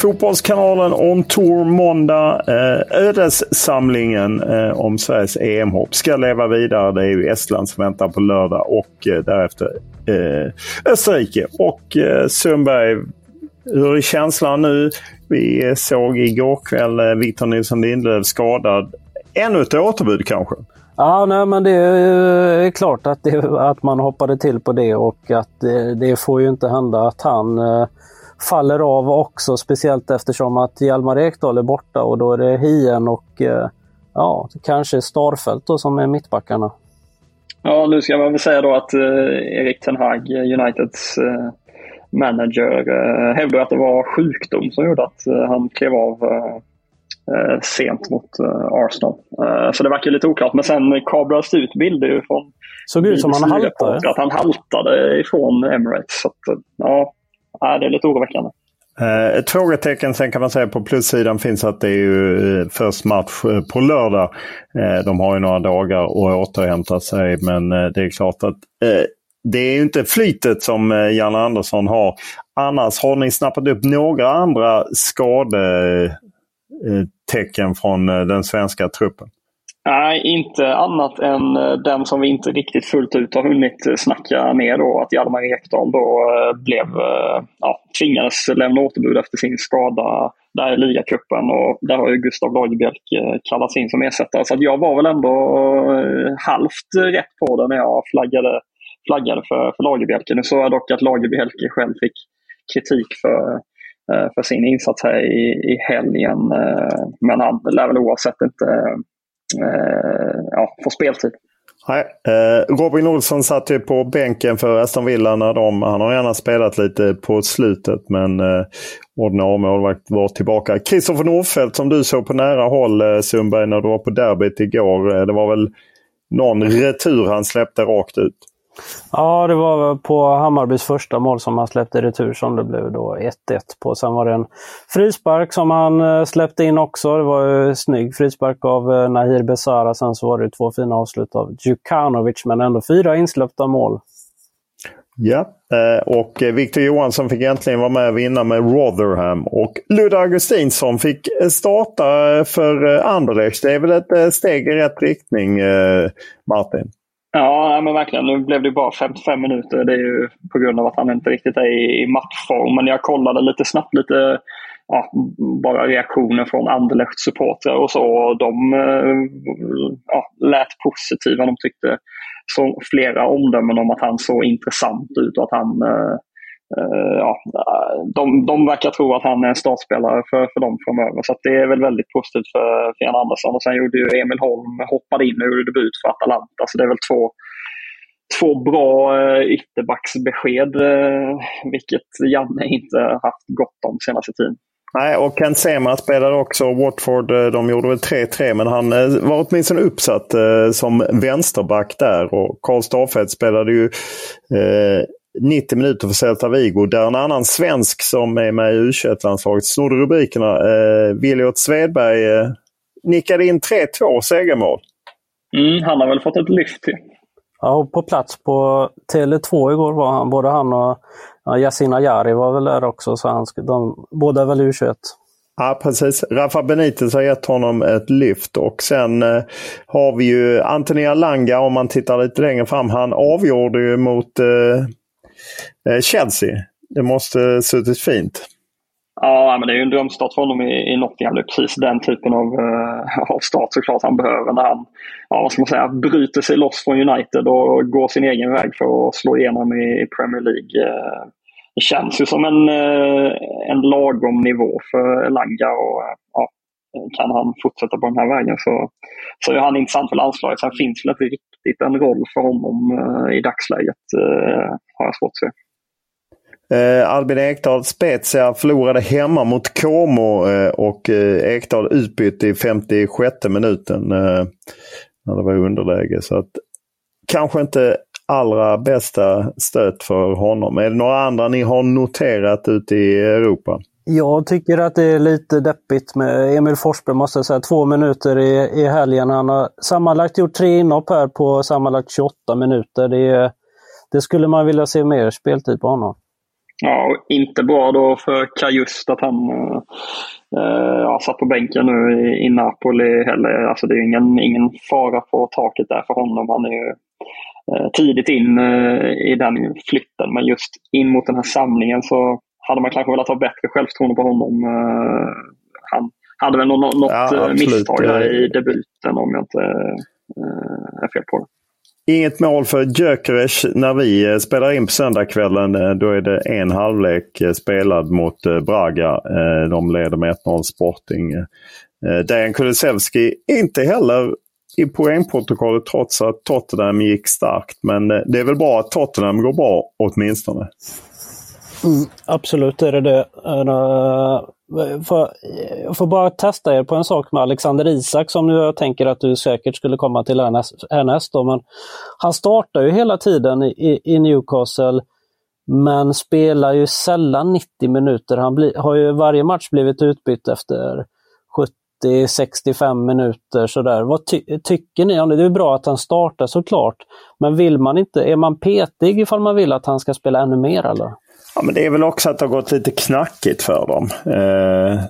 Fotbollskanalen On Tour måndag. Eh, ödessamlingen eh, om Sveriges EM-hopp ska leva vidare. Det är ju Estland som väntar på lördag och eh, därefter Österrike. Och Sundberg, hur är känslan nu? Vi såg igår kväll Victor Nilsson Lindelöf skadad. Ännu ett återbud kanske? Ja, nej, men det är klart att, det, att man hoppade till på det och att det, det får ju inte hända att han eh, faller av också. Speciellt eftersom att Hjalmar Ekdal är borta och då är det Hien och eh, ja, kanske Starfelt då som är mittbackarna. Ja, nu ska man väl säga då att eh, Erik Ten Hag, Uniteds eh, manager, eh, hävdade att det var sjukdom som gjorde att han klev av sent mot Arsenal. så det verkar lite oklart. Men sen kablades det ut bilder från Såg ut som han haltade. Att han haltade ifrån Emirates. Så att, ja, det är lite oroväckande. Eh, ett frågetecken sen kan man säga på plussidan finns att det är ju eh, först match eh, på lördag. De har ju några dagar att återhämta sig men det är klart att det är ju inte flytet som Janne Andersson har. Annars har ni snappat upp några andra skadetecken från den svenska truppen? Nej, inte annat än eh, den som vi inte riktigt fullt ut har hunnit eh, snacka ner då. Att Hjalmar Ekdal då eh, blev, ja, tvingades lämna återbud efter sin skada där i ligacupen. Och där har ju Gustav Lagerbielk kallats in som ersättare. Så jag var väl ändå halvt rätt på det när jag flaggade, flaggade för, för Lagerbielke. Nu såg jag dock att Lagerbielke själv fick kritik för för sin insats här i, i helgen. Men han lär väl oavsett inte Eh, ja, få speltid. Typ. Nej, eh, Robin Olsson satt ju på bänken för Aston Villa när de, han har gärna spelat lite på slutet men eh, ordinarie målvakt var tillbaka. Kristoffer Nordfeldt som du såg på nära håll eh, Sundberg när du var på derbyt igår. Eh, det var väl någon retur han släppte rakt ut? Ja, det var på Hammarbys första mål som han släppte retur som det blev då 1-1 på. Sen var det en frispark som han eh, släppte in också. Det var ju snygg frispark av eh, Nahir Besara. Sen så var det två fina avslut av Djukanovic, men ändå fyra insläppta mål. Ja, eh, och Victor Johansson fick äntligen vara med och vinna med Rotherham. Och Ludde Augustinsson fick starta för Anderlecht. Det är väl ett steg i rätt riktning, Martin? Ja, men verkligen. Nu blev det bara 55 minuter. Det är ju på grund av att han inte riktigt är i matchform. Men jag kollade lite snabbt lite ja, bara reaktioner från Anderlechts supportrar och så. De eh, ja, lät positiva. De tyckte så flera omdömen om att han såg intressant ut och att han eh, Eh, ja, de, de verkar tro att han är en startspelare för, för dem framöver. Så det är väl väldigt positivt för, Jan Andersson. Och sen gjorde ju Emil Holm, hoppade in och gjorde debut för Atalanta. Så det är väl två, två bra eh, ytterbacksbesked, eh, vilket Janne inte haft gott om senaste tiden. Nej, och Ken Sema spelade också Watford. De gjorde väl 3-3, men han var åtminstone uppsatt som vänsterback där. Och Karl Staffeldt spelade ju eh, 90 minuter för Celta Vigo, där en annan svensk som är med i U21-landslaget snodde rubrikerna. Eh, Williot Svedberg eh, nickade in 3-2 segermål. Mm, han har väl fått ett lyft till. Ja, på plats på Tele2 igår var han. Både han och ja, Yasin Ayari var väl där också. Så han, de, båda är väl U21. Ja, precis. Rafa Benitez har gett honom ett lyft och sen eh, har vi ju Anthony Alanga om man tittar lite längre fram. Han avgjorde ju mot eh Eh, Chelsea. Det måste suttit fint. Ja, men det är ju en drömstart för honom i, i Nottingham. Det är precis den typen av, uh, av start såklart han behöver när han ja, vad ska man säga, bryter sig loss från United och går sin egen väg för att slå igenom i, i Premier League. Uh, det känns ju som en, uh, en lagom nivå för Langa och ja, kan han fortsätta på den här vägen så, så är han intressant för landslaget. Sen finns väl inte riktigt en roll för honom eh, i dagsläget, eh, har jag svårt att se. Eh, Albin Ekdal Spezia förlorade hemma mot Como eh, och eh, Ekdal utbytte i 56 minuten eh, när det var underläge. Så att, kanske inte allra bästa stöt för honom. Är det några andra ni har noterat ute i Europa? Jag tycker att det är lite deppigt med Emil Forsberg, måste jag säga. Två minuter i, i helgen. Han har sammanlagt gjort tre inhopp här på sammanlagt 28 minuter. Det, det skulle man vilja se mer speltid på honom. Ja, inte bra då för Kajust att han eh, ja, satt på bänken nu i, i Napoli heller. Alltså det är ingen, ingen fara på taket där för honom. Han är ju eh, tidigt in eh, i den flytten. Men just in mot den här samlingen så hade man kanske velat ha bättre självförtroende på honom. han hade väl något, något ja, misstag där i debuten om jag inte är fel på det. Inget mål för Gyökeres när vi eh, spelar in på söndagskvällen. Eh, då är det en halvlek eh, spelad mot Braga. De leder med 1-0 Sporting. Dejan Kulusevski inte heller i poängprotokollet trots att Tottenham gick starkt. Men det är väl bra att Tottenham går bra åtminstone. Mm, absolut är det eh, det. Jag eh, får bara testa er på en sak med Alexander Isak som jag tänker att du säkert skulle komma till härnäst. Då. Men han startar ju hela tiden i, i Newcastle men spelar ju sällan 90 minuter. Han bli, har ju varje match blivit utbytt efter 70-65 minuter. Sådär. Vad ty tycker ni om det? Det är bra att han startar såklart. Men vill man inte, är man petig ifall man vill att han ska spela ännu mer eller? Ja, men det är väl också att det har gått lite knackigt för dem. Eh,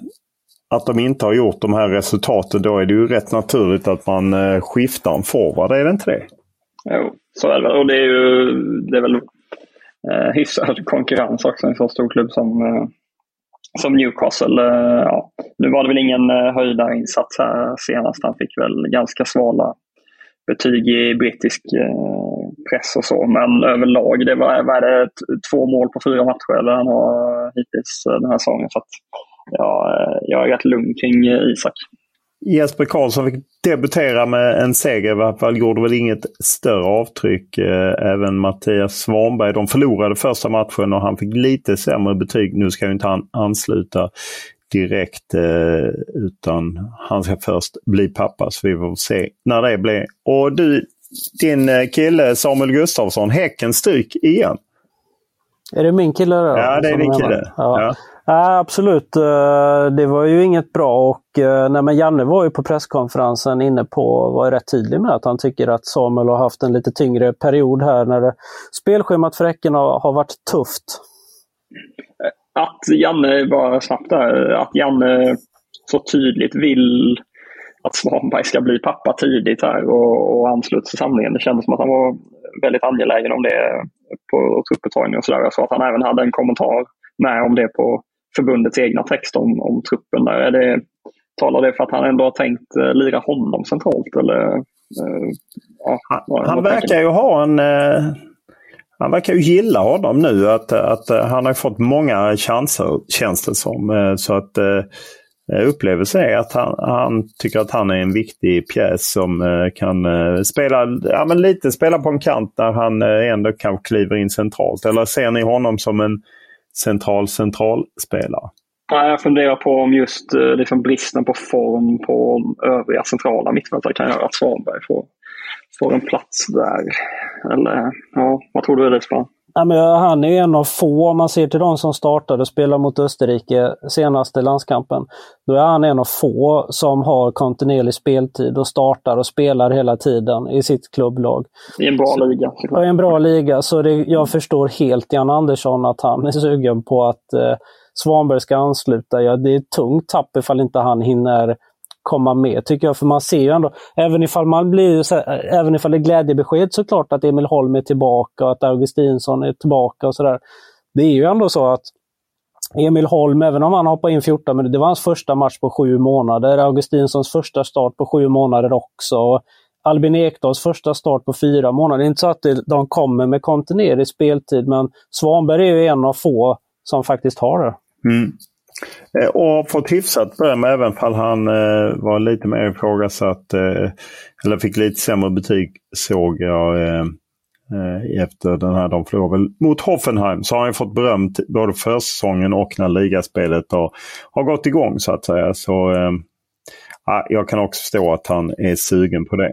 att de inte har gjort de här resultaten, då är det ju rätt naturligt att man eh, skiftar en forward, är det inte det? Jo, så är det Och det är ju det är väl eh, hyfsad konkurrens också i en så stor klubb som, eh, som Newcastle. Eh, ja. Nu var det väl ingen eh, höjda insats här senast. Han fick väl ganska svala betyg i brittisk eh, press och så. Men överlag, det var, var det två mål på fyra matcher eller han har eh, hittills eh, den här säsongen. Så att, ja, jag är rätt lugn kring Isak. Jesper Karlsson fick debutera med en seger i varje fall. Gjorde väl inget större avtryck. Även Mattias Svanberg. De förlorade första matchen och han fick lite sämre betyg. Nu ska ju inte han ansluta direkt eh, utan han ska först bli pappa så vi får se när det blir. Och du, din eh, kille Samuel Gustafsson, Häcken stryk igen. Är det min kille? Då, ja, det är din kille. Ja. Ja. ja. absolut. Eh, det var ju inget bra och nej, men Janne var ju på presskonferensen inne på, var rätt tydlig med att han tycker att Samuel har haft en lite tyngre period här när det, spelschemat för Häcken har, har varit tufft att Janne, bara snabbt där, att Janne så tydligt vill att Svanberg ska bli pappa tidigt här och, och ansluta till samlingen. Det kändes som att han var väldigt angelägen om det på trupputtagning och sådär. Jag såg att han även hade en kommentar med om det på förbundets egna text om, om truppen. Där. Är det, talar det för att han ändå har tänkt uh, lira honom centralt? Eller, uh, ja, han, han verkar ju ha en uh han verkar ju gilla honom nu. Att, att eh, han har fått många chanser känns det som. Eh, så att eh, eh är att han, han, tycker att han är en viktig pjäs som kan spela, ja, men lite spela på en kant när han ändå kanske kliver in centralt. Eller ser ni honom som en central-central-spelare? Jag funderar på om just liksom bristen på form på övriga centrala mittfältare kan göra att Svanberg får, får en plats där. Eller ja, vad tror du Elisabeth? Ja, men han är en av få, om man ser till de som startade och spelade mot Österrike senaste landskampen. Då är han en av få som har kontinuerlig speltid och startar och spelar hela tiden i sitt klubblag. I en bra så, liga. I en bra liga. Så det, jag förstår helt Jan Andersson att han är sugen på att eh, Svanberg ska ansluta. Ja, det är ett tungt tapp ifall inte han hinner komma med tycker jag. För man ser ju ändå, även ifall, man blir, även ifall det är glädjebesked såklart att Emil Holm är tillbaka och att Augustinsson är tillbaka och sådär. Det är ju ändå så att Emil Holm, även om han hoppade in 14 minuter, det var hans första match på sju månader. Augustinssons första start på sju månader också. Albin Ekdals första start på fyra månader. Det är inte så att de kommer med kontinuerlig speltid, men Svanberg är ju en av få som faktiskt har det. Mm. Eh, och fått hyfsat beröm även fall han eh, var lite mer ifrågasatt eh, eller fick lite sämre betyg såg jag eh, eh efter den här. De förlorade mot Hoffenheim så har han fått beröm både försäsongen och när ligaspelet har, har gått igång så att säga. Så eh, jag kan också förstå att han är sugen på det.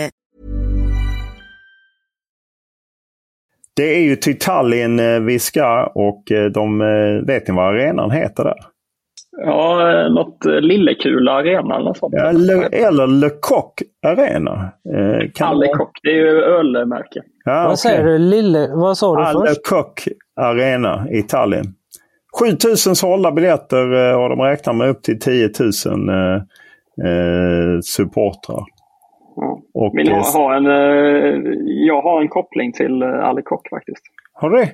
Det är ju till Tallinn eh, vi ska och eh, de, eh, vet ni vad arenan heter där? Ja, något Lillekula arena eller sånt. Ja, Le, eller Le Coq Arena. kan Le Coq, det är ju ölmärke. Ja, vad okay. säger du? Lille, vad sa du först? Le Coq Arena i Tallinn. 7000 sålda biljetter och de räknar med upp till 10 000 eh, supportrar. Och, Vill ha, ha en, eh, jag har en koppling till eh, Ali Kock faktiskt. Har du det?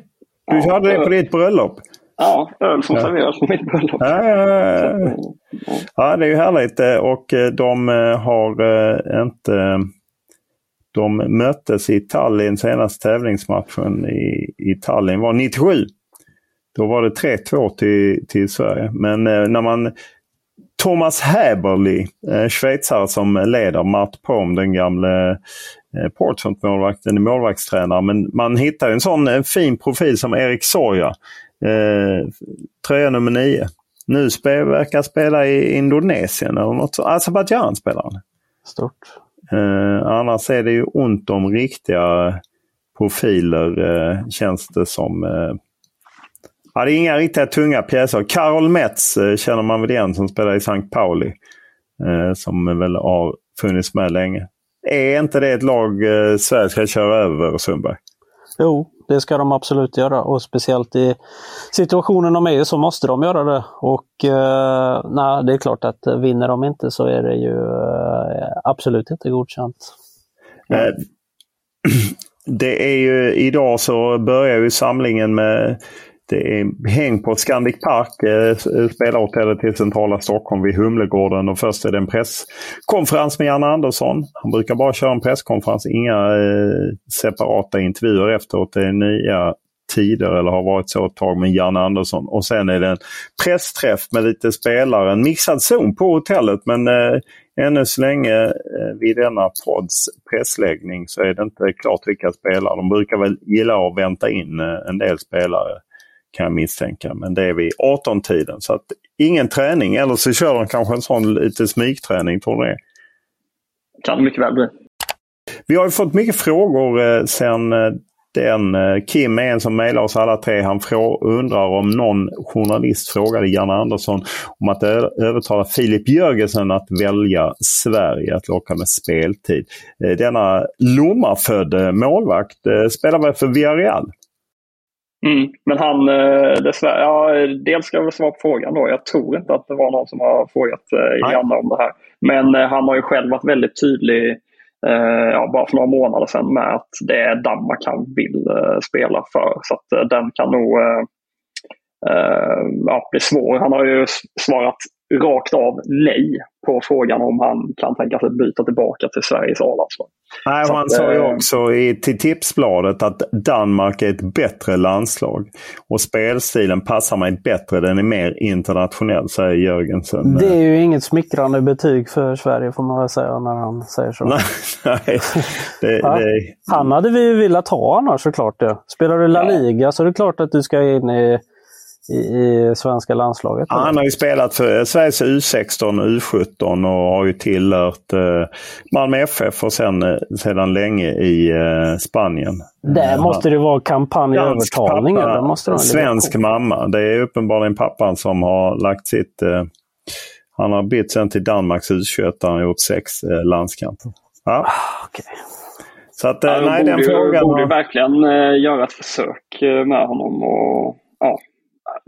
Du ja, hade det på ditt bröllop? Ja, öl som ja. serveras på mitt bröllop. Ja, ja, ja. ja, det är ju härligt eh, och de har inte... De möttes i Tallinn, senaste tävlingsmatchen i, i Tallinn var 97. Då var det 3-2 till, till Sverige. Men när man Thomas Häberli, eh, schweizare som leder Matt Pom, den gamle eh, Portsmouth-målvakten, målvaktstränare. Men man hittar en sån en fin profil som Erik Soja, eh, tröja nummer nio. Nu spel, verkar spela i Indonesien eller något sånt. Azerbajdzjan spelar han. Stort. Eh, annars är det ju ont om riktiga profiler eh, känns det som. Eh, Ja, det är inga riktigt tunga pjäser. Karol Metz eh, känner man väl igen som spelar i St. Pauli. Eh, som väl har funnits med länge. Är inte det ett lag eh, Sverige ska köra över, Sundberg? Jo, det ska de absolut göra och speciellt i situationen de är i så måste de göra det. Och eh, nej, det är klart att vinner de inte så är det ju eh, absolut inte godkänt. Eh, det är ju idag så börjar ju samlingen med det är häng på Scandic Park, eh, spelarhotellet i centrala Stockholm vid Humlegården. Och först är det en presskonferens med Janne Andersson. Han brukar bara köra en presskonferens, inga eh, separata intervjuer efteråt. Det är nya tider eller har varit så ett tag med Janne Andersson. Och sen är det en pressträff med lite spelare. En mixad zon på hotellet men eh, ännu så länge eh, vid denna podds pressläggning så är det inte klart vilka spelare. De brukar väl gilla att vänta in eh, en del spelare kan jag misstänka. Men det är vid 18-tiden. Så att ingen träning eller så kör de kanske en sån lite smygträning. Tror det? Kan mycket väl bli. Vi har fått mycket frågor eh, sen eh, den. Eh, Kim är en som mejlar oss alla tre. Han undrar om någon journalist frågade Janne Andersson om att övertala Filip Jörgensen att välja Sverige att locka med speltid. Denna Lommafödde målvakt spelar väl för Villarreal? Mm, men han, dessvärre, ja, dels ska jag väl svara på frågan då. Jag tror inte att det var någon som har frågat Janne om det här. Men han har ju själv varit väldigt tydlig eh, ja, bara för några månader sedan med att det är Danmark han vill eh, spela för. Så att eh, den kan nog eh, eh, ja, bli svår. Han har ju svarat rakt av nej på frågan om han kan tänka sig byta tillbaka till Sveriges A-landslag. Nej, han att, sa ju eh, också i, till Tipsbladet att Danmark är ett bättre landslag. Och spelstilen passar mig bättre. Den är mer internationell, säger Jörgensen. Det är ju inget smickrande betyg för Sverige får man väl säga när han säger så. nej, nej. Det, ja. det... Han hade vi ju velat ha annars såklart. Ja. Spelar du La Liga så är det klart att du ska in i i, i svenska landslaget? Ja, han har ju spelat för Sveriges U16 och U17 och har ju tillhört eh, Malmö FF och sen, eh, sedan länge i eh, Spanien. Där måste det vara kampanjövertalning? Svensk mamma. Det är uppenbarligen pappan som har lagt sitt... Eh, han har bytt sen till Danmarks U21 han har gjort sex eh, landskamper. Ja. Ah, okay. Så att, ja, nej, den frågan... borde har... verkligen eh, göra ett försök med honom. och ja,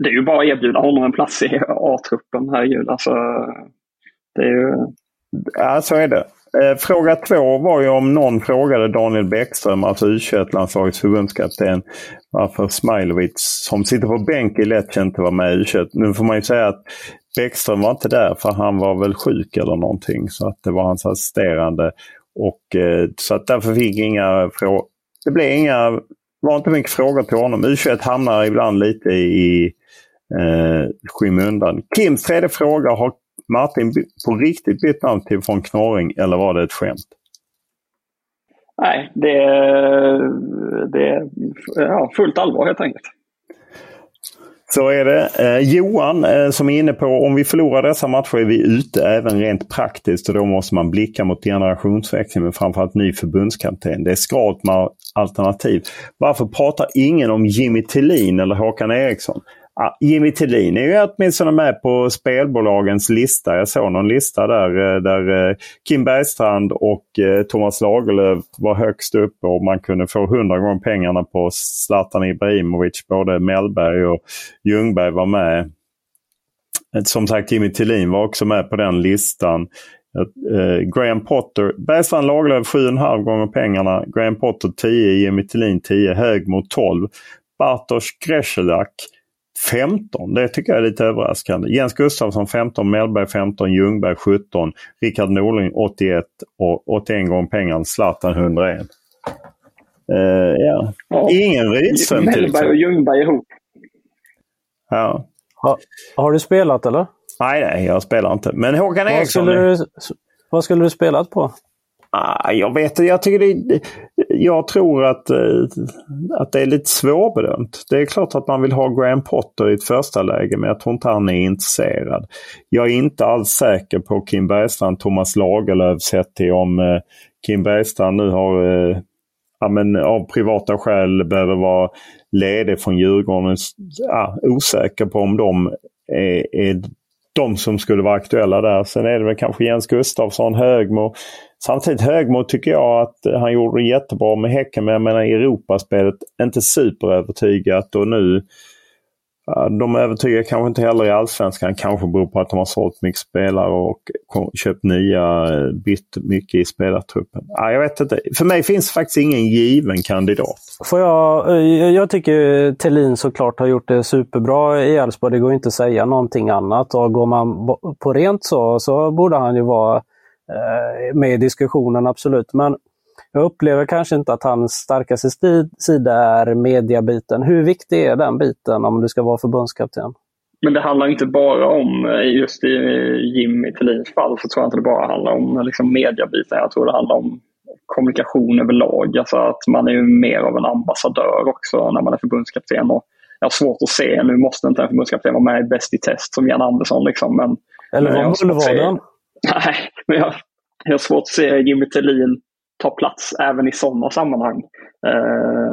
det är ju bara att erbjuda honom en plats i A-truppen. Herregud, alltså. Det är ju... Ja, så är det. Eh, fråga två var ju om någon frågade Daniel Bäckström, alltså U21-landslagets förbundskapten, varför Smailovic som sitter på bänk i Lecce inte var med i U21. Nu får man ju säga att Bäckström var inte där för han var väl sjuk eller någonting. Så att det var hans assisterande. Och, eh, så att därför fick inga frågor. Det blev inga, var inte mycket frågor till honom. U21 hamnar ibland lite i eh, skymundan. Kims tredje fråga. Har Martin på riktigt bytt namn till från Knorring eller var det ett skämt? Nej, det, det är ja, fullt allvar helt enkelt. Så är det. Eh, Johan eh, som är inne på om vi förlorar dessa matcher är vi ute även rent praktiskt och då måste man blicka mot generationsväxling men framförallt ny förbundskapten. Det är skralt med alternativ. Varför pratar ingen om Jimmy Tillin eller Håkan Eriksson? Jimmy Tillin är ju åtminstone med på spelbolagens lista. Jag såg någon lista där, eh, där eh, Kim Bergstrand och eh, Thomas Lagerlöf var högst upp och man kunde få hundra gånger pengarna på Zlatan Ibrahimovic. Både Mellberg och Ljungberg var med. Som sagt, Jimmy Tillin var också med på den listan. Graham Potter, Bergstrand Lagerlöf 7,5 gånger pengarna. Graham Potter 10, Jimmy Tillin 10, Högmo 12. Bartosz Grzelak 15. Det tycker jag är lite överraskande. Jens Gustafsson 15, Mellberg 15, Ljungberg 17, Rickard Norling 81 och 81 gånger pengarna Zlatan 101. Uh, ja. ja. Ingen Rydström Mellberg och Ljungberg ihop. Ja. Ha, har du spelat eller? Nej, nej, jag spelar inte. Men Håkan vad Eriksson... Skulle du, vad skulle du spelat på? Ah, jag vet inte. Jag, tycker det, jag tror att, eh, att det är lite svårbedömt. Det är klart att man vill ha Graham Potter i ett första läge men jag tror inte han är intresserad. Jag är inte alls säker på Kim Bergstrand, Thomas Lagerlöf sett till om eh, Kim Bergstrand nu har eh, ja, men av privata skäl behöver vara ledig från Djurgården. Ja, osäker på om de är, är de som skulle vara aktuella där. Sen är det väl kanske Jens Gustafsson, Högmo. Samtidigt Högmo tycker jag att eh, han gjorde det jättebra med Häcken. Men jag menar i Europaspelet inte superövertygat och nu de övertygar kanske inte heller i Allsvenskan. Kanske beror på att de har sålt mycket spelare och köpt nya, eh, bytt mycket i spelartruppen. Ja, jag vet inte. För mig finns faktiskt ingen given kandidat. Får jag, eh, jag tycker Tellin såklart har gjort det superbra i Elfsborg. Det går inte att säga någonting annat. Och går man på rent så, så borde han ju vara eh, med i diskussionen, absolut. Men jag upplever kanske inte att hans starkaste sida är mediabiten. Hur viktig är den biten om du ska vara förbundskapten? Men det handlar inte bara om, eh, just i Jimmy Thelins fall, så tror jag inte det bara handlar om liksom mediabiten. Jag tror det handlar om kommunikation överlag. Alltså att man är ju mer av en ambassadör också när man är förbundskapten. Och jag har svårt att se, nu måste inte en förbundskapten vara med i Bäst i test som Jan Andersson. Liksom, men, Eller var Mullvaden? Nej, men jag, jag har svårt att se Jimmy Thelin ta plats även i sådana sammanhang. Eh,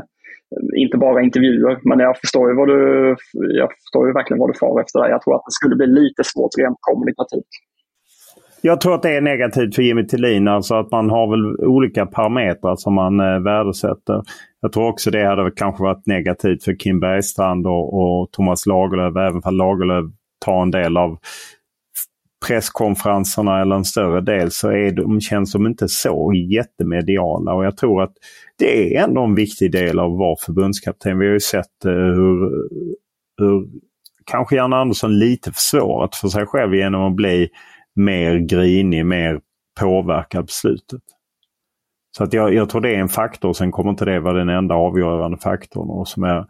inte bara intervjuer, men jag förstår ju, vad du, jag förstår ju verkligen vad du far efter. Där. Jag tror att det skulle bli lite svårt rent kommunikativt. Jag tror att det är negativt för Jimmy Tillin, alltså att man har väl olika parametrar som man eh, värdesätter. Jag tror också det hade kanske varit negativt för Kim Bergstrand och, och Thomas Lagerlöf, även om Lagerlöf tar en del av presskonferenserna eller en större del så är de, känns de inte så jättemediala. Och jag tror att det är ändå en viktig del av att vara förbundskapten. Vi har ju sett eh, hur, hur kanske Jan Andersson lite försvårat för sig själv genom att bli mer grinig, mer påverkad beslutet. Så att jag, jag tror det är en faktor. Sen kommer inte det vara den enda avgörande faktorn. Och som jag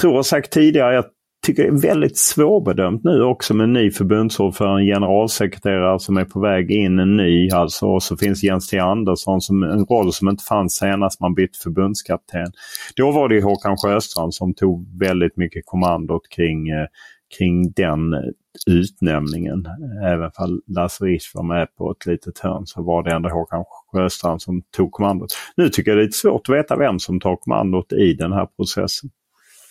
tror jag sagt tidigare, jag tycker är väldigt svårbedömt nu också med en ny förbundsordförande, generalsekreterare som är på väg in, en ny alltså. Och så finns Jens T Andersson som en roll som inte fanns senast man bytte förbundskapten. Då var det Håkan Sjöstrand som tog väldigt mycket kommandot kring, eh, kring den eh, utnämningen. Även om Lasse Risch var med på ett litet hörn så var det ändå Håkan Sjöstrand som tog kommandot. Nu tycker jag det är lite svårt att veta vem som tar kommandot i den här processen.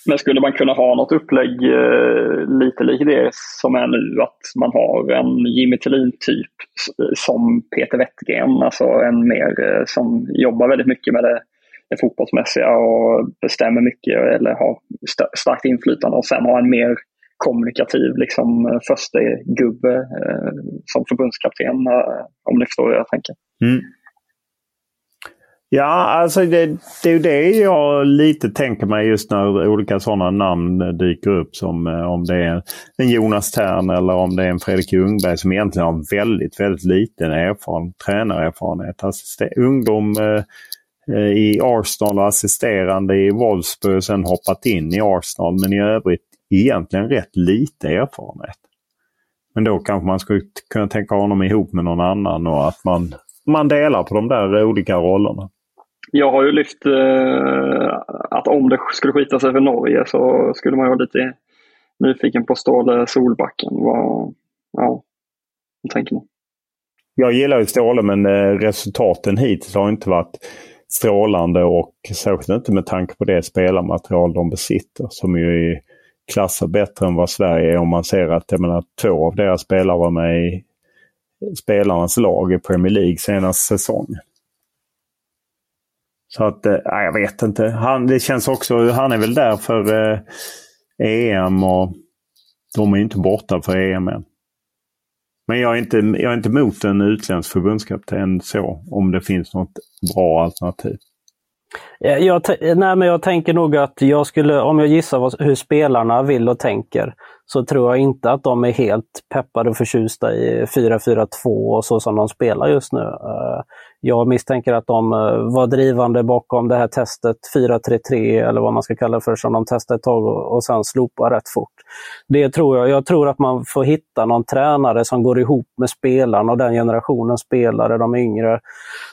Men skulle man kunna ha något upplägg eh, lite likt det som är nu, att man har en Jimmy Tillin-typ eh, som Peter Wettergren, alltså en mer eh, som jobbar väldigt mycket med det, det fotbollsmässiga och bestämmer mycket eller har st starkt inflytande och sen har en mer kommunikativ liksom, första gubbe eh, som förbundskapten, eh, om ni förstår vad jag tänker. Mm. Ja, alltså det, det är ju det jag lite tänker mig just när olika sådana namn dyker upp. Som eh, om det är en Jonas Tern eller om det är en Fredrik Ljungberg som egentligen har väldigt, väldigt liten erfaren, tränarerfarenhet. Assister, alltså, ungdom eh, eh, i Arsenal och assisterande i Wolfsburg och sen hoppat in i Arsenal. Men i övrigt egentligen rätt lite erfarenhet. Men då kanske man skulle kunna tänka honom ihop med någon annan och att man, man delar på de där olika rollerna jag har ju lyft eh, att om det skulle skita sig för Norge så skulle man ju vara lite nyfiken på Ståle Solbacken. Vad, ja, vad tänker man? Jag gillar ju Ståle men eh, resultaten hittills har inte varit strålande och särskilt inte med tanke på det spelarmaterial de besitter som ju är klasser bättre än vad Sverige är om man ser att jag menar, två av deras spelare var med i spelarnas lag i Premier League senaste säsongen. Så att, äh, jag vet inte. Han, det känns också, han är väl där för eh, EM och de är inte borta för EM än. Men jag är inte, jag är inte emot en utländsk förbundskapten så, om det finns något bra alternativ. Eh, jag, nej, men jag tänker nog att jag skulle, om jag gissar vad, hur spelarna vill och tänker, så tror jag inte att de är helt peppade och förtjusta i 4-4-2 och så som de spelar just nu. Eh, jag misstänker att de eh, var drivande bakom det här testet 4-3-3 eller vad man ska kalla det för som de testade ett tag och, och sen slopade rätt fort. Det tror jag. Jag tror att man får hitta någon tränare som går ihop med spelarna och den generationen spelare, de yngre.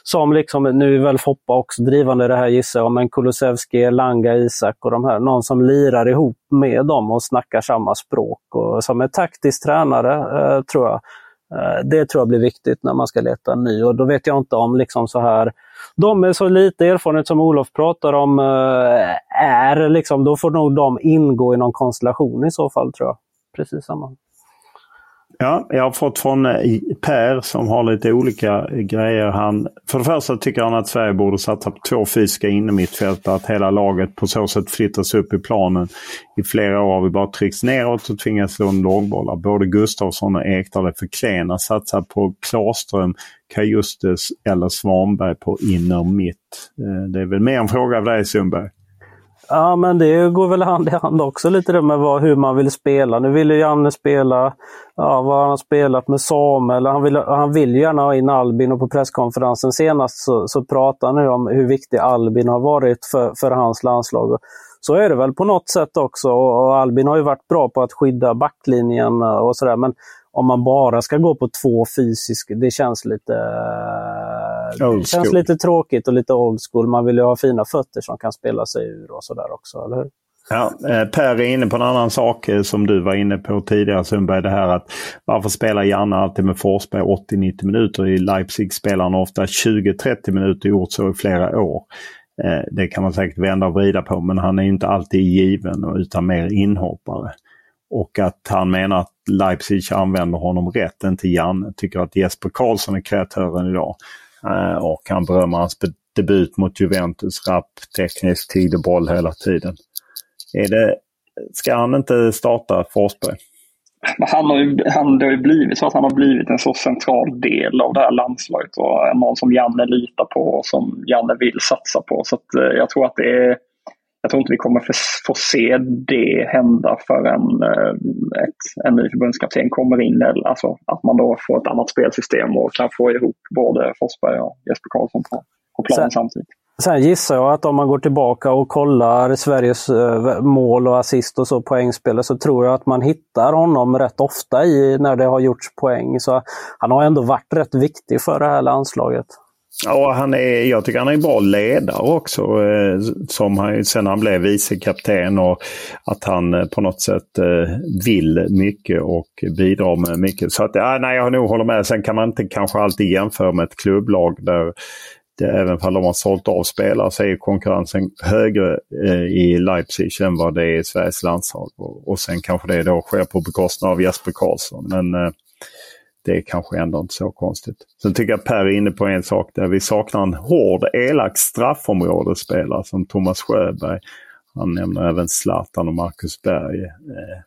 Som liksom, nu är väl Foppa också drivande i det här gissar jag, men Kulusevski, Langa, Isak och de här. Någon som lirar ihop med dem och snackar samma språk. Och som är taktisk tränare, eh, tror jag. Eh, det tror jag blir viktigt när man ska leta en ny och då vet jag inte om liksom så här de med så lite erfarenhet som Olof pratar om eh, är liksom, då får nog de ingå i någon konstellation i så fall tror jag. Precis samma. Ja, jag har fått från eh, Per som har lite olika eh, grejer. Han, för det första tycker han att Sverige borde satsa på två fysiska innermittfältare. Att hela laget på så sätt flyttas upp i planen. I flera år har vi bara tryckts neråt och tvingats slå en långboll. Både Gustavsson och Ekdal är för klena. Satsa på Klarström, Kajustes eller Svanberg på inner mitt. Eh, det är väl mer en fråga av dig Sundberg. Ja, men det går väl hand i hand också lite det med vad, hur man vill spela. Nu vill ju Janne spela, ja, vad han har spelat med Samuel. Han vill, han vill gärna ha in Albin och på presskonferensen senast så, så pratade han om hur viktig Albin har varit för, för hans landslag. Så är det väl på något sätt också och Albin har ju varit bra på att skydda backlinjen och sådär. Men om man bara ska gå på två fysiska, det känns lite det känns lite tråkigt och lite old school. Man vill ju ha fina fötter som kan spela sig ur och sådär också, eller hur? Ja, eh, Per är inne på en annan sak eh, som du var inne på tidigare Sundberg. Det här att varför spelar Janne alltid med Forsberg 80-90 minuter? I Leipzig spelar han ofta 20-30 minuter, gjort så i flera år. Eh, det kan man säkert vända och vrida på men han är inte alltid given utan mer inhoppare. Och att han menar att Leipzig använder honom rätt, inte Janne. Tycker att Jesper Karlsson är kreatören idag. Eh, och han berömmer hans debut mot Juventus. Rapp, teknisk, tidig boll hela tiden. Är det, ska han inte starta Forsberg? Han har ju, han, det har ju blivit så att han har blivit en så central del av det här landslaget och någon som Janne litar på och som Janne vill satsa på. Så att, eh, jag tror att det är jag tror inte vi kommer få se det hända förrän eh, ett, en ny förbundskapten kommer in. Alltså att man då får ett annat spelsystem och kan få ihop både Forsberg och Jesper Karlsson på, på planen samtidigt. Sen gissar jag att om man går tillbaka och kollar Sveriges eh, mål och assist och så poängspel så tror jag att man hittar honom rätt ofta i när det har gjorts poäng. Så han har ändå varit rätt viktig för det här landslaget. Ja, han är, jag tycker han är en bra ledare också. Eh, som han, sen han blev vicekapten och att han eh, på något sätt eh, vill mycket och bidrar med mycket. Så att, ja, nej, jag nog håller med. Sen kan man inte kanske alltid jämföra med ett klubblag där det, även om de har sålt av spelare så är konkurrensen högre eh, i Leipzig än vad det är i Sveriges landslag. Och, och sen kanske det då sker på bekostnad av Jesper Karlsson. Men eh, det är kanske ändå inte så konstigt. Sen tycker jag Per är inne på en sak där vi saknar en hård, elak straffområdesspelare som Thomas Sjöberg. Han nämner även Zlatan och Marcus Berg. Eh,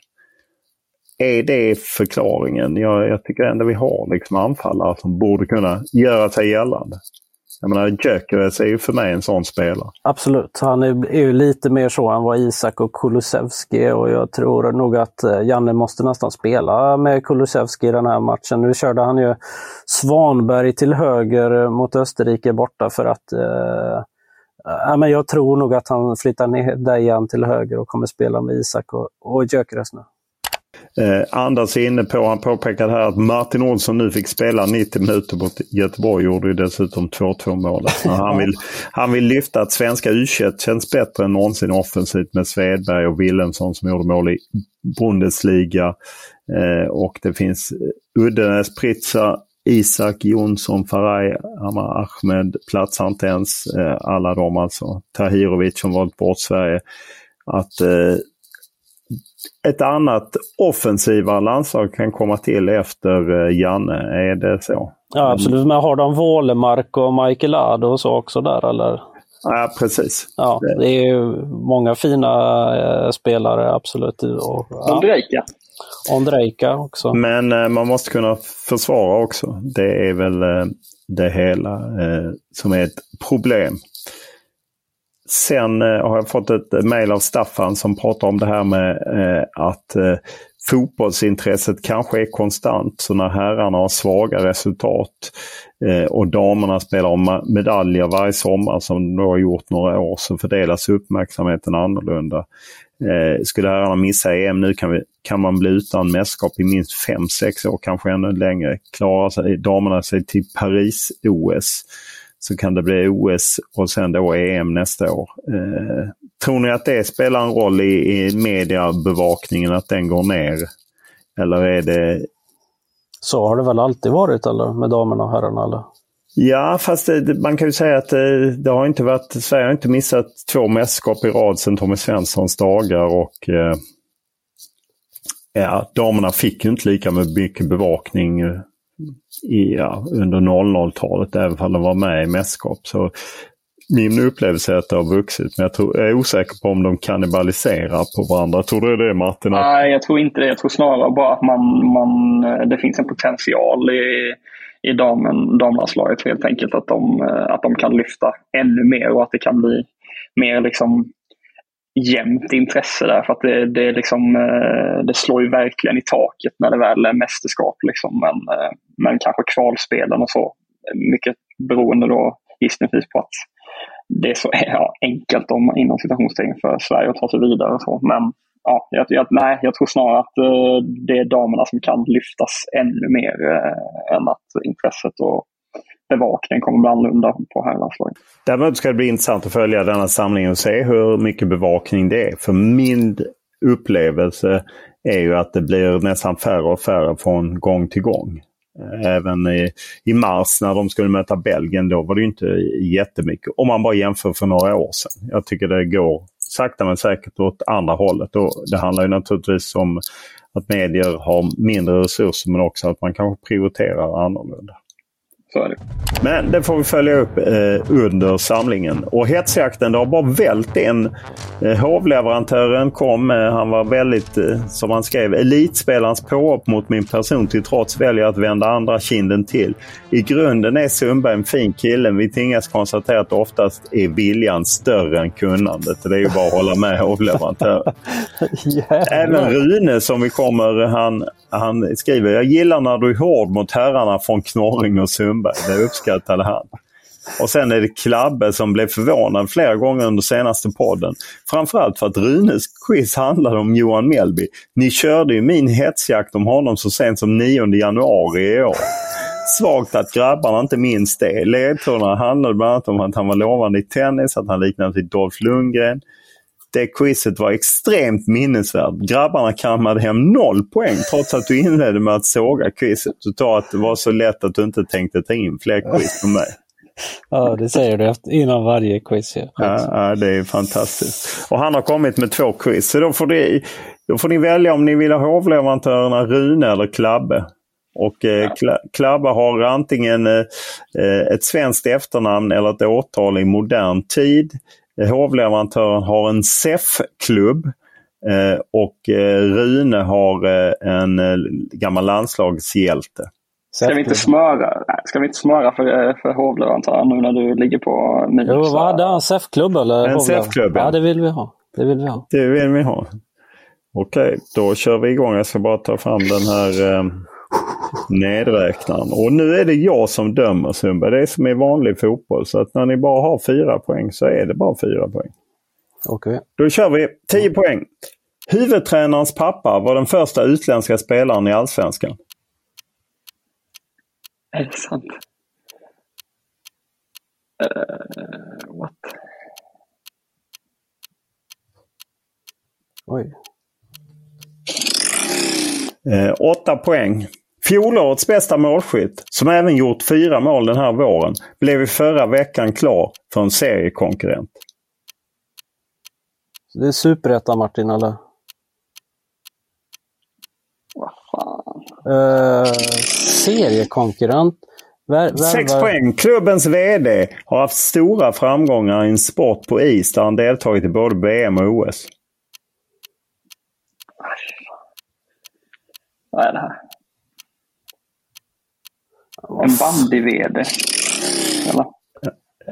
är det förklaringen? Jag, jag tycker ändå vi har liksom anfallare som borde kunna göra sig gällande. Jag menar, Gyökeres är ju för mig en sån spelare. Absolut. Han är, är ju lite mer så än vad Isak och Kulusevski är och jag tror nog att eh, Janne måste nästan spela med Kulusevski i den här matchen. Nu körde han ju Svanberg till höger eh, mot Österrike borta för att eh, Ja, men jag tror nog att han flyttar ner Dejan till höger och kommer spela med Isak och, och Gyökeres nu. Eh, Anders är inne på, han påpekade här att Martin Olsson nu fick spela 90 minuter mot Göteborg. Gjorde ju dessutom 2-2 målet. Han vill, han vill lyfta att svenska u känns bättre än någonsin offensivt med Svedberg och Wilhelmsson som gjorde mål i Bundesliga. Eh, och det finns Uddenäs, Pritsa, Isak, Jonsson, Faraj, Amar Ahmed platsar inte ens. Eh, alla de alltså. Tahirovic som valt bort Sverige. Att eh, ett annat offensivare landslag kan komma till efter eh, Janne. Är det så? Ja absolut, men har de Wålemark och Michael Ado och så också där eller? Ja precis. Ja, det är många fina eh, spelare absolut. Och, ja. Ondrejka. Ondrejka också. Men eh, man måste kunna försvara också. Det är väl eh, det hela eh, som är ett problem. Sen eh, har jag fått ett mejl av Staffan som pratar om det här med eh, att eh, fotbollsintresset kanske är konstant. Så när herrarna har svaga resultat eh, och damerna spelar om medaljer varje sommar som de har gjort några år så fördelas uppmärksamheten annorlunda. Eh, skulle herrarna missa EM nu kan, vi, kan man bli utan mästerskap i minst 5-6 år, kanske ännu längre. Klarar sig damerna sig till Paris-OS så kan det bli OS och sen då EM nästa år. Eh, tror ni att det spelar en roll i, i mediebevakningen, att den går ner? Eller är det... Så har det väl alltid varit eller med damerna och herrarna? Eller? Ja, fast det, man kan ju säga att det, eh, det, har inte varit, Sverige har inte missat två mästerskap i rad sedan Tommy Svenssons dagar och eh, ja, damerna fick ju inte lika mycket bevakning i, ja, under 00-talet, även om de var med i mästerskap. Så min upplevelse är att det har vuxit, men jag, tror, jag är osäker på om de kannibaliserar på varandra. Tror du det Martin? Nej, jag tror inte det. Jag tror snarare bara att man, man, det finns en potential i, i damen, damlandslaget helt enkelt. Att de, att de kan lyfta ännu mer och att det kan bli mer liksom jämnt intresse där. För att det, det, liksom, eh, det slår ju verkligen i taket när det väl är mästerskap. Liksom. Men, eh, men kanske kvalspelen och så. Mycket beroende då gissningsvis på att det är så ja, enkelt om, inom citationstecken för Sverige att ta sig vidare. Och så. Men ja, jag, jag, nej, jag tror snarare att eh, det är damerna som kan lyftas ännu mer än att intresset och bevakningen kommer bli annorlunda på herrlandslaget. Däremot ska det bli intressant att följa denna samling och se hur mycket bevakning det är. För min upplevelse är ju att det blir nästan färre och färre från gång till gång. Även i, i mars när de skulle möta Belgien, då var det inte jättemycket. Om man bara jämför för några år sedan. Jag tycker det går sakta men säkert åt andra hållet. Och det handlar ju naturligtvis om att medier har mindre resurser men också att man kanske prioriterar annorlunda. Så är det. Men det får vi följa upp eh, under samlingen. Och hetsjakten, det har bara vält en. Eh, hovleverantören kom. Eh, han var väldigt, eh, som han skrev, elitspelarens påhopp mot min person till trots väljer att vända andra kinden till. I grunden är Sundberg en fin kille. Vi tvingas konstatera att oftast är viljan större än kunnandet. Det är ju bara att hålla med hovleverantören. Även Rune som vi kommer, han, han skriver Jag gillar när du är hård mot herrarna från Knorring och Sundberg. Det uppskattade han. Och sen är det Klabbe som blev förvånad flera gånger under senaste podden. Framförallt för att Runes quiz handlade om Johan Melby. Ni körde ju min hetsjakt om honom så sent som 9 januari i år. Svagt att grabbarna inte minns det. Ledtrådarna handlade bland annat om att han var lovande i tennis, att han liknade vid Dolph Lundgren. Det quizet var extremt minnesvärt. Grabbarna kammade hem noll poäng trots att du inledde med att såga quizet. Du sa att det var så lätt att du inte tänkte ta in fler quiz på mig. Ja, det säger du innan varje quiz. Ja. Ja, det är fantastiskt. Och han har kommit med två quiz. Så då får, det, då får ni välja om ni vill ha hovleverantörerna Rune eller Klabbe. Och eh, Klabbe har antingen eh, ett svenskt efternamn eller ett årtal i modern tid. Hovleverantören har en SEF-klubb eh, och eh, Rune har eh, en gammal landslagshjälte. Ska vi inte smöra, ska vi inte smöra för, för hovleverantören nu när du ligger på minus? Jo, vad hade han? SEF-klubb eller? En SEF-klubb, ja. det vill vi ha. Det vill vi ha. Det vill vi ha. Okej, då kör vi igång. Jag ska bara ta fram den här eh, nedräknaren. Och nu är det jag som dömer Sundberg. Det är som i vanlig fotboll. Så att när ni bara har fyra poäng så är det bara fyra poäng. Okej. Okay. Då kör vi 10 poäng. Huvudtränarens pappa var den första utländska spelaren i Allsvenskan. Är det sant? Uh, what? Oj. Eh, åtta poäng. Fjolårets bästa målskytt, som även gjort fyra mål den här våren, blev i förra veckan klar för en seriekonkurrent. Det är superettan Martin, eller? Vad fan? Uh, seriekonkurrent? Vär, Sex poäng. Klubbens VD har haft stora framgångar i en sport på is där han deltagit i både VM och OS. Vad är det här? En bandy-VD.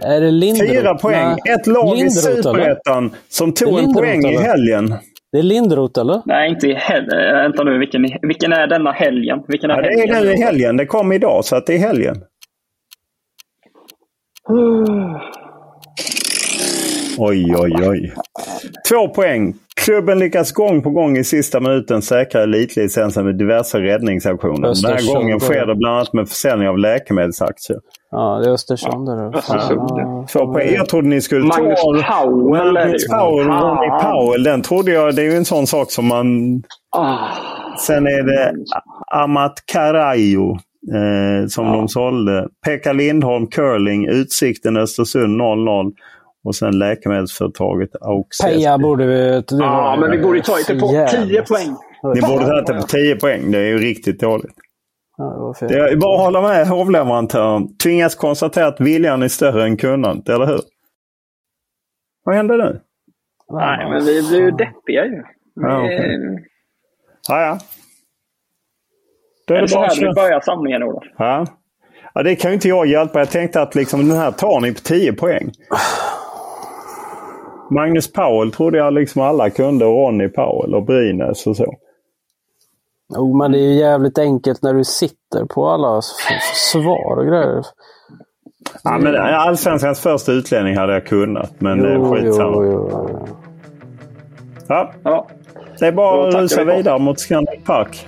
Är det Lindroth? Fyra poäng. Nej. Ett lag Lindroth, i Superettan som tog en poäng eller? i helgen. Det är Lindroth eller? Nej, inte i helgen. Äh, vänta nu, vilken, vilken är denna helgen? Vilken är ja, det är den i helgen. Det kom idag, så att det är helgen. Oj, oj, oj. Två poäng. Klubben lyckas gång på gång i sista minuten säkra elitlicensen med diverse räddningsaktioner. Den här gången sker det bland annat med försäljning av läkemedelsaktier. Ja, det är Östersund. Ja. Ja. Två poäng. Jag trodde ni skulle Magnus ta... Powell. Magnus Powell, Ronny Powell. Den trodde jag, det är ju en sån sak som man... Ah. Sen är det Amat Karajo. Eh, som ja. de sålde. Pekka Lindholm, curling, Utsikten Östersund 0-0. Och sen läkemedelsföretaget Auxest. Peja borde vi... Ja, men vi borde ta inte på 10 poäng. Ni borde ha det på 10 poäng. Det är ju riktigt dåligt. Ja, det, det är bara att hålla med hovleverantören. Tvingas konstatera att viljan är större än kunnandet, eller hur? Vad händer nu? Nej, men vi blir ju deppiga ju. Ja, okay. ja, ja. Då är det, är det så här vi börjar samlingen, Olof? Ja. ja, det kan ju inte jag hjälpa. Jag tänkte att liksom, den här tar ni på 10 poäng. Magnus Powell trodde jag liksom alla kunde. Och Ronny Powell och Brynäs och så. Jo, men det är ju jävligt enkelt när du sitter på alla svar och grejer. Ja, men Allsvenskans första utlänning hade jag kunnat, men jo, det är skitsamma. Jo, jo, jo. Ja. ja. Det är bara att rusa vidare mot Scandic Park.